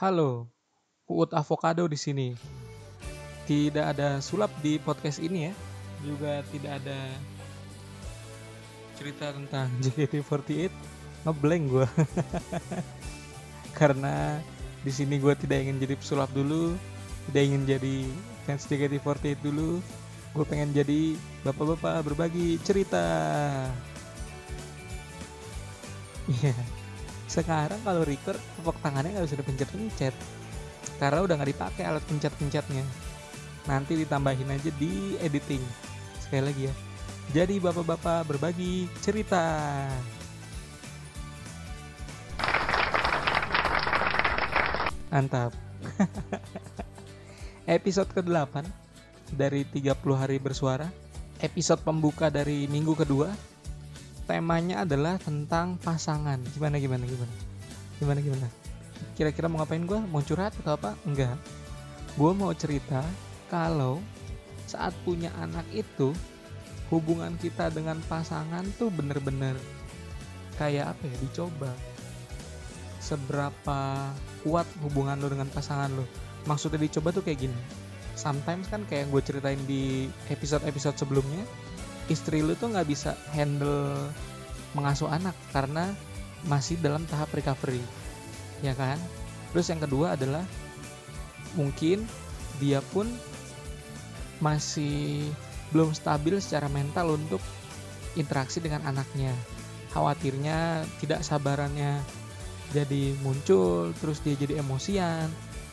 Halo, Uut Avocado di sini. Tidak ada sulap di podcast ini ya. Juga tidak ada cerita tentang JKT48. Ngeblank gue. Karena di sini gue tidak ingin jadi pesulap dulu, tidak ingin jadi fans JKT48 dulu. Gue pengen jadi bapak-bapak berbagi cerita. Iya. Sekarang kalau record tepuk tangannya nggak bisa dipencet-pencet karena udah nggak dipakai alat pencet-pencetnya. Nanti ditambahin aja di editing. Sekali lagi ya. Jadi bapak-bapak berbagi cerita. Mantap. Episode ke-8 dari 30 hari bersuara. Episode pembuka dari minggu kedua. Temanya adalah tentang pasangan. Gimana gimana gimana? Gimana gimana? Kira-kira mau ngapain gue? Mau curhat atau apa? Enggak. Gue mau cerita kalau saat punya anak itu hubungan kita dengan pasangan tuh bener-bener kayak apa ya dicoba seberapa kuat hubungan lo dengan pasangan lo maksudnya dicoba tuh kayak gini sometimes kan kayak gue ceritain di episode-episode sebelumnya istri lu tuh nggak bisa handle mengasuh anak karena masih dalam tahap recovery ya kan? Terus yang kedua adalah mungkin dia pun masih belum stabil secara mental untuk interaksi dengan anaknya. Khawatirnya tidak sabarannya jadi muncul terus dia jadi emosian.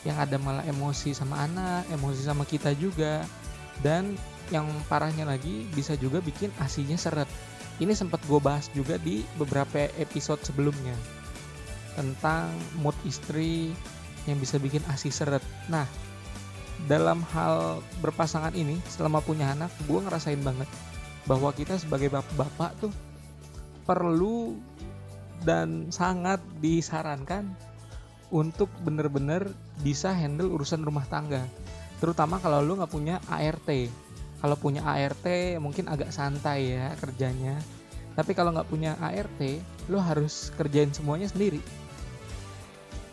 Yang ada malah emosi sama anak emosi sama kita juga dan yang parahnya lagi bisa juga bikin asinya seret. Ini sempat gue bahas juga di beberapa episode sebelumnya tentang mood istri yang bisa bikin asi seret. Nah dalam hal berpasangan ini selama punya anak gue ngerasain banget bahwa kita sebagai bapak-bapak tuh perlu dan sangat disarankan untuk bener-bener bisa handle urusan rumah tangga terutama kalau lu nggak punya ART kalau punya ART mungkin agak santai ya kerjanya. Tapi kalau nggak punya ART lu harus kerjain semuanya sendiri.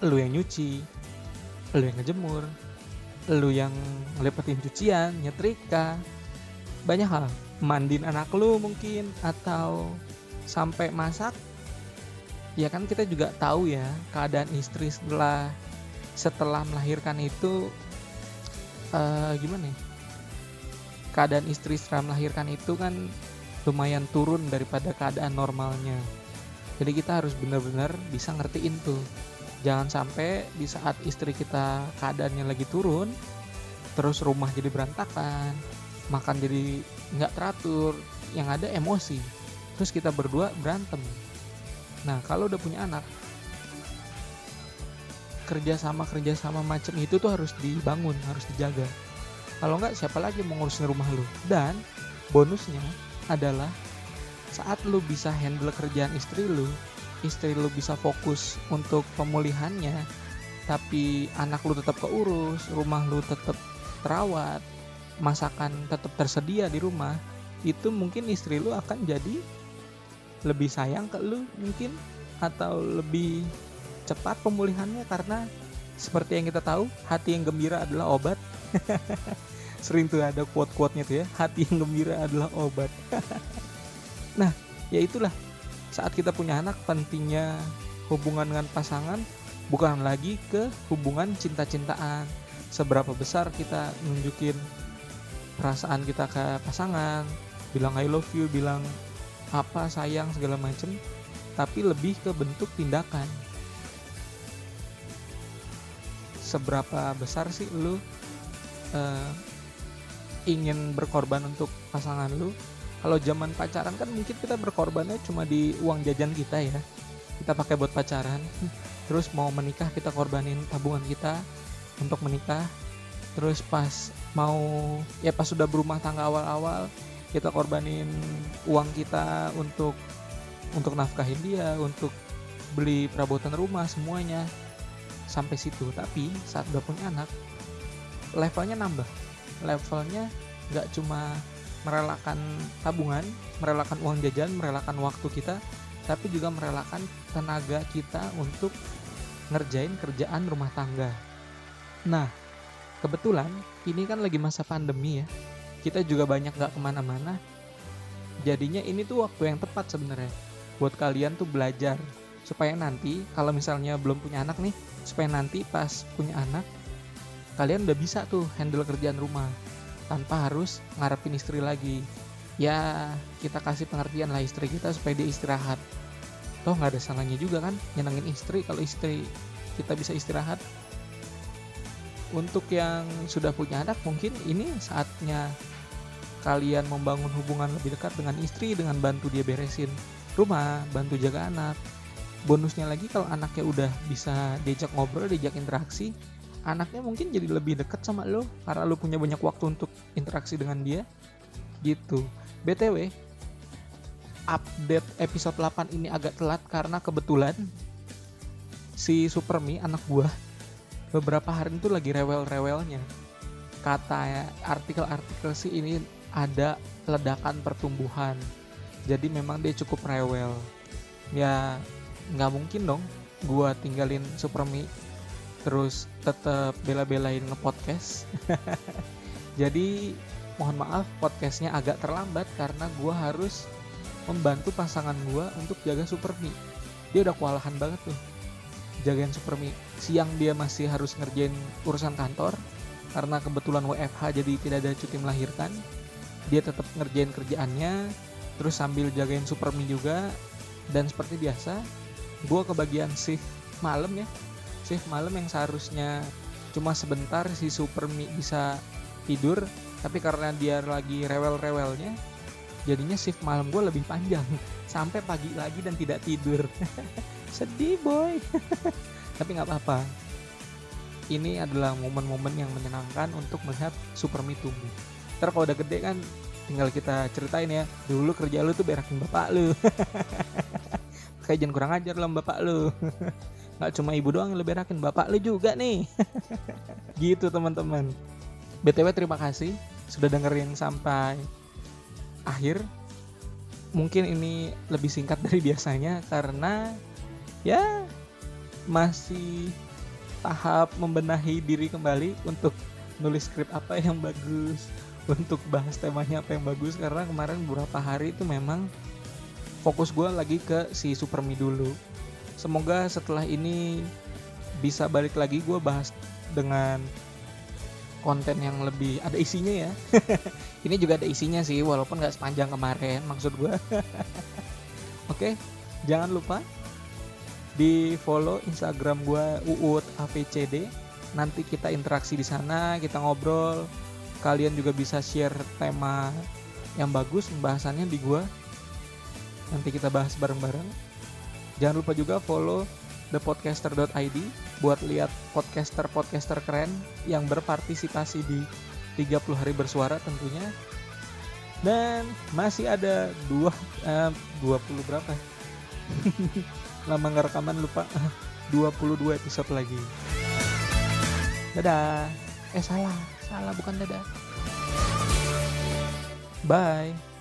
Lu yang nyuci lu yang ngejemur lu yang ngelepetin cucian nyetrika. Banyak hal. Mandiin anak lu mungkin atau sampai masak. Ya kan kita juga tahu ya keadaan istri setelah setelah melahirkan itu uh, gimana ya? Keadaan istri setelah melahirkan itu kan lumayan turun daripada keadaan normalnya. Jadi kita harus benar-benar bisa ngertiin tuh. Jangan sampai di saat istri kita keadaannya lagi turun terus rumah jadi berantakan makan jadi nggak teratur yang ada emosi. Terus kita berdua berantem. Nah kalau udah punya anak kerjasama kerjasama macam itu tuh harus dibangun harus dijaga. Kalau nggak siapa lagi mau ngurusin rumah lu? Dan bonusnya adalah saat lu bisa handle kerjaan istri lu istri lu bisa fokus untuk pemulihannya tapi anak lu tetap keurus rumah lu tetap terawat masakan tetap tersedia di rumah itu mungkin istri lu akan jadi lebih sayang ke lu mungkin atau lebih cepat pemulihannya karena seperti yang kita tahu hati yang gembira adalah obat. Sering tuh ada quote-quote-nya tuh ya hati yang gembira adalah obat. Nah ya itulah. Saat kita punya anak pentingnya hubungan dengan pasangan bukan lagi ke hubungan cinta-cintaan. Seberapa besar kita nunjukin perasaan kita ke pasangan bilang I love you bilang apa sayang segala macem tapi lebih ke bentuk tindakan seberapa besar sih lu uh, ingin berkorban untuk pasangan lu? Kalau zaman pacaran kan mungkin kita berkorbannya cuma di uang jajan kita ya. Kita pakai buat pacaran. Terus mau menikah kita korbanin tabungan kita untuk menikah. Terus pas mau ya pas sudah berumah tangga awal-awal kita korbanin uang kita untuk untuk nafkahin dia untuk beli perabotan rumah semuanya sampai situ tapi saat udah punya anak levelnya nambah levelnya nggak cuma merelakan tabungan, merelakan uang jajan, merelakan waktu kita, tapi juga merelakan tenaga kita untuk ngerjain kerjaan rumah tangga. Nah, kebetulan ini kan lagi masa pandemi ya. Kita juga banyak gak ke mana-mana. Jadinya ini tuh waktu yang tepat sebenarnya buat kalian tuh belajar supaya nanti kalau misalnya belum punya anak nih, supaya nanti pas punya anak kalian udah bisa tuh handle kerjaan rumah tanpa harus ngarepin istri lagi. Ya, kita kasih pengertian lah istri kita supaya dia istirahat. Toh nggak ada salahnya juga kan nyenengin istri kalau istri kita bisa istirahat. Untuk yang sudah punya anak mungkin ini saatnya kalian membangun hubungan lebih dekat dengan istri dengan bantu dia beresin rumah bantu jaga anak bonusnya lagi kalau anaknya udah bisa diajak ngobrol diajak interaksi anaknya mungkin jadi lebih dekat sama lo karena lo punya banyak waktu untuk interaksi dengan dia gitu btw update episode 8 ini agak telat karena kebetulan si Supermi anak gua beberapa hari itu lagi rewel-rewelnya. Kata artikel-artikel sih ini ada ledakan pertumbuhan. Jadi memang dia cukup rewel. Ya nggak mungkin dong gua tinggalin Supermi terus tetap bela-belain ngepodcast. Jadi mohon maaf podcastnya agak terlambat karena gua harus membantu pasangan gue untuk jaga Supermi dia udah kewalahan banget tuh jagain Supermi siang dia masih harus ngerjain urusan kantor karena kebetulan WFH jadi tidak ada cuti melahirkan. Dia tetap ngerjain kerjaannya terus sambil jagain Supermi juga. Dan seperti biasa gue kebagian shift malam ya. Shift malam yang seharusnya cuma sebentar si Supermi bisa tidur tapi karena dia lagi rewel-rewelnya jadinya shift malam gue lebih panjang. Sampai pagi lagi dan tidak tidur. Sedih boy. Tapi nggak apa-apa. Ini adalah momen-momen yang menyenangkan untuk melihat Supermi tumbuh. Ntar kalau udah gede kan tinggal kita ceritain ya dulu kerja lu tuh berakin bapak lu kayak jangan kurang ajar lah bapak lu. Nggak cuma ibu doang yang lebih berakin bapak lu juga nih. Gitu teman-teman. Btw terima kasih sudah dengerin sampai akhir. Mungkin ini lebih singkat dari biasanya karena ya masih tahap membenahi diri kembali untuk nulis skrip apa yang bagus untuk bahas temanya apa yang bagus. Karena kemarin beberapa hari itu memang fokus gue lagi ke si Supermi dulu. Semoga setelah ini bisa balik lagi gue bahas dengan konten yang lebih ada isinya ya. Ini juga ada isinya sih walaupun nggak sepanjang kemarin maksud gue oke jangan lupa di follow instagram gue uut avcd nanti kita interaksi di sana kita ngobrol. Kalian juga bisa share tema yang bagus pembahasannya di gue nanti kita bahas bareng-bareng jangan lupa juga follow thepodcaster.id buat lihat podcaster-podcaster keren yang berpartisipasi di 30 hari bersuara tentunya. Dan masih ada dua eh, 20 berapa? Lama ngerekaman lupa. 22 episode lagi. Dadah. Eh salah, salah bukan dadah. Bye.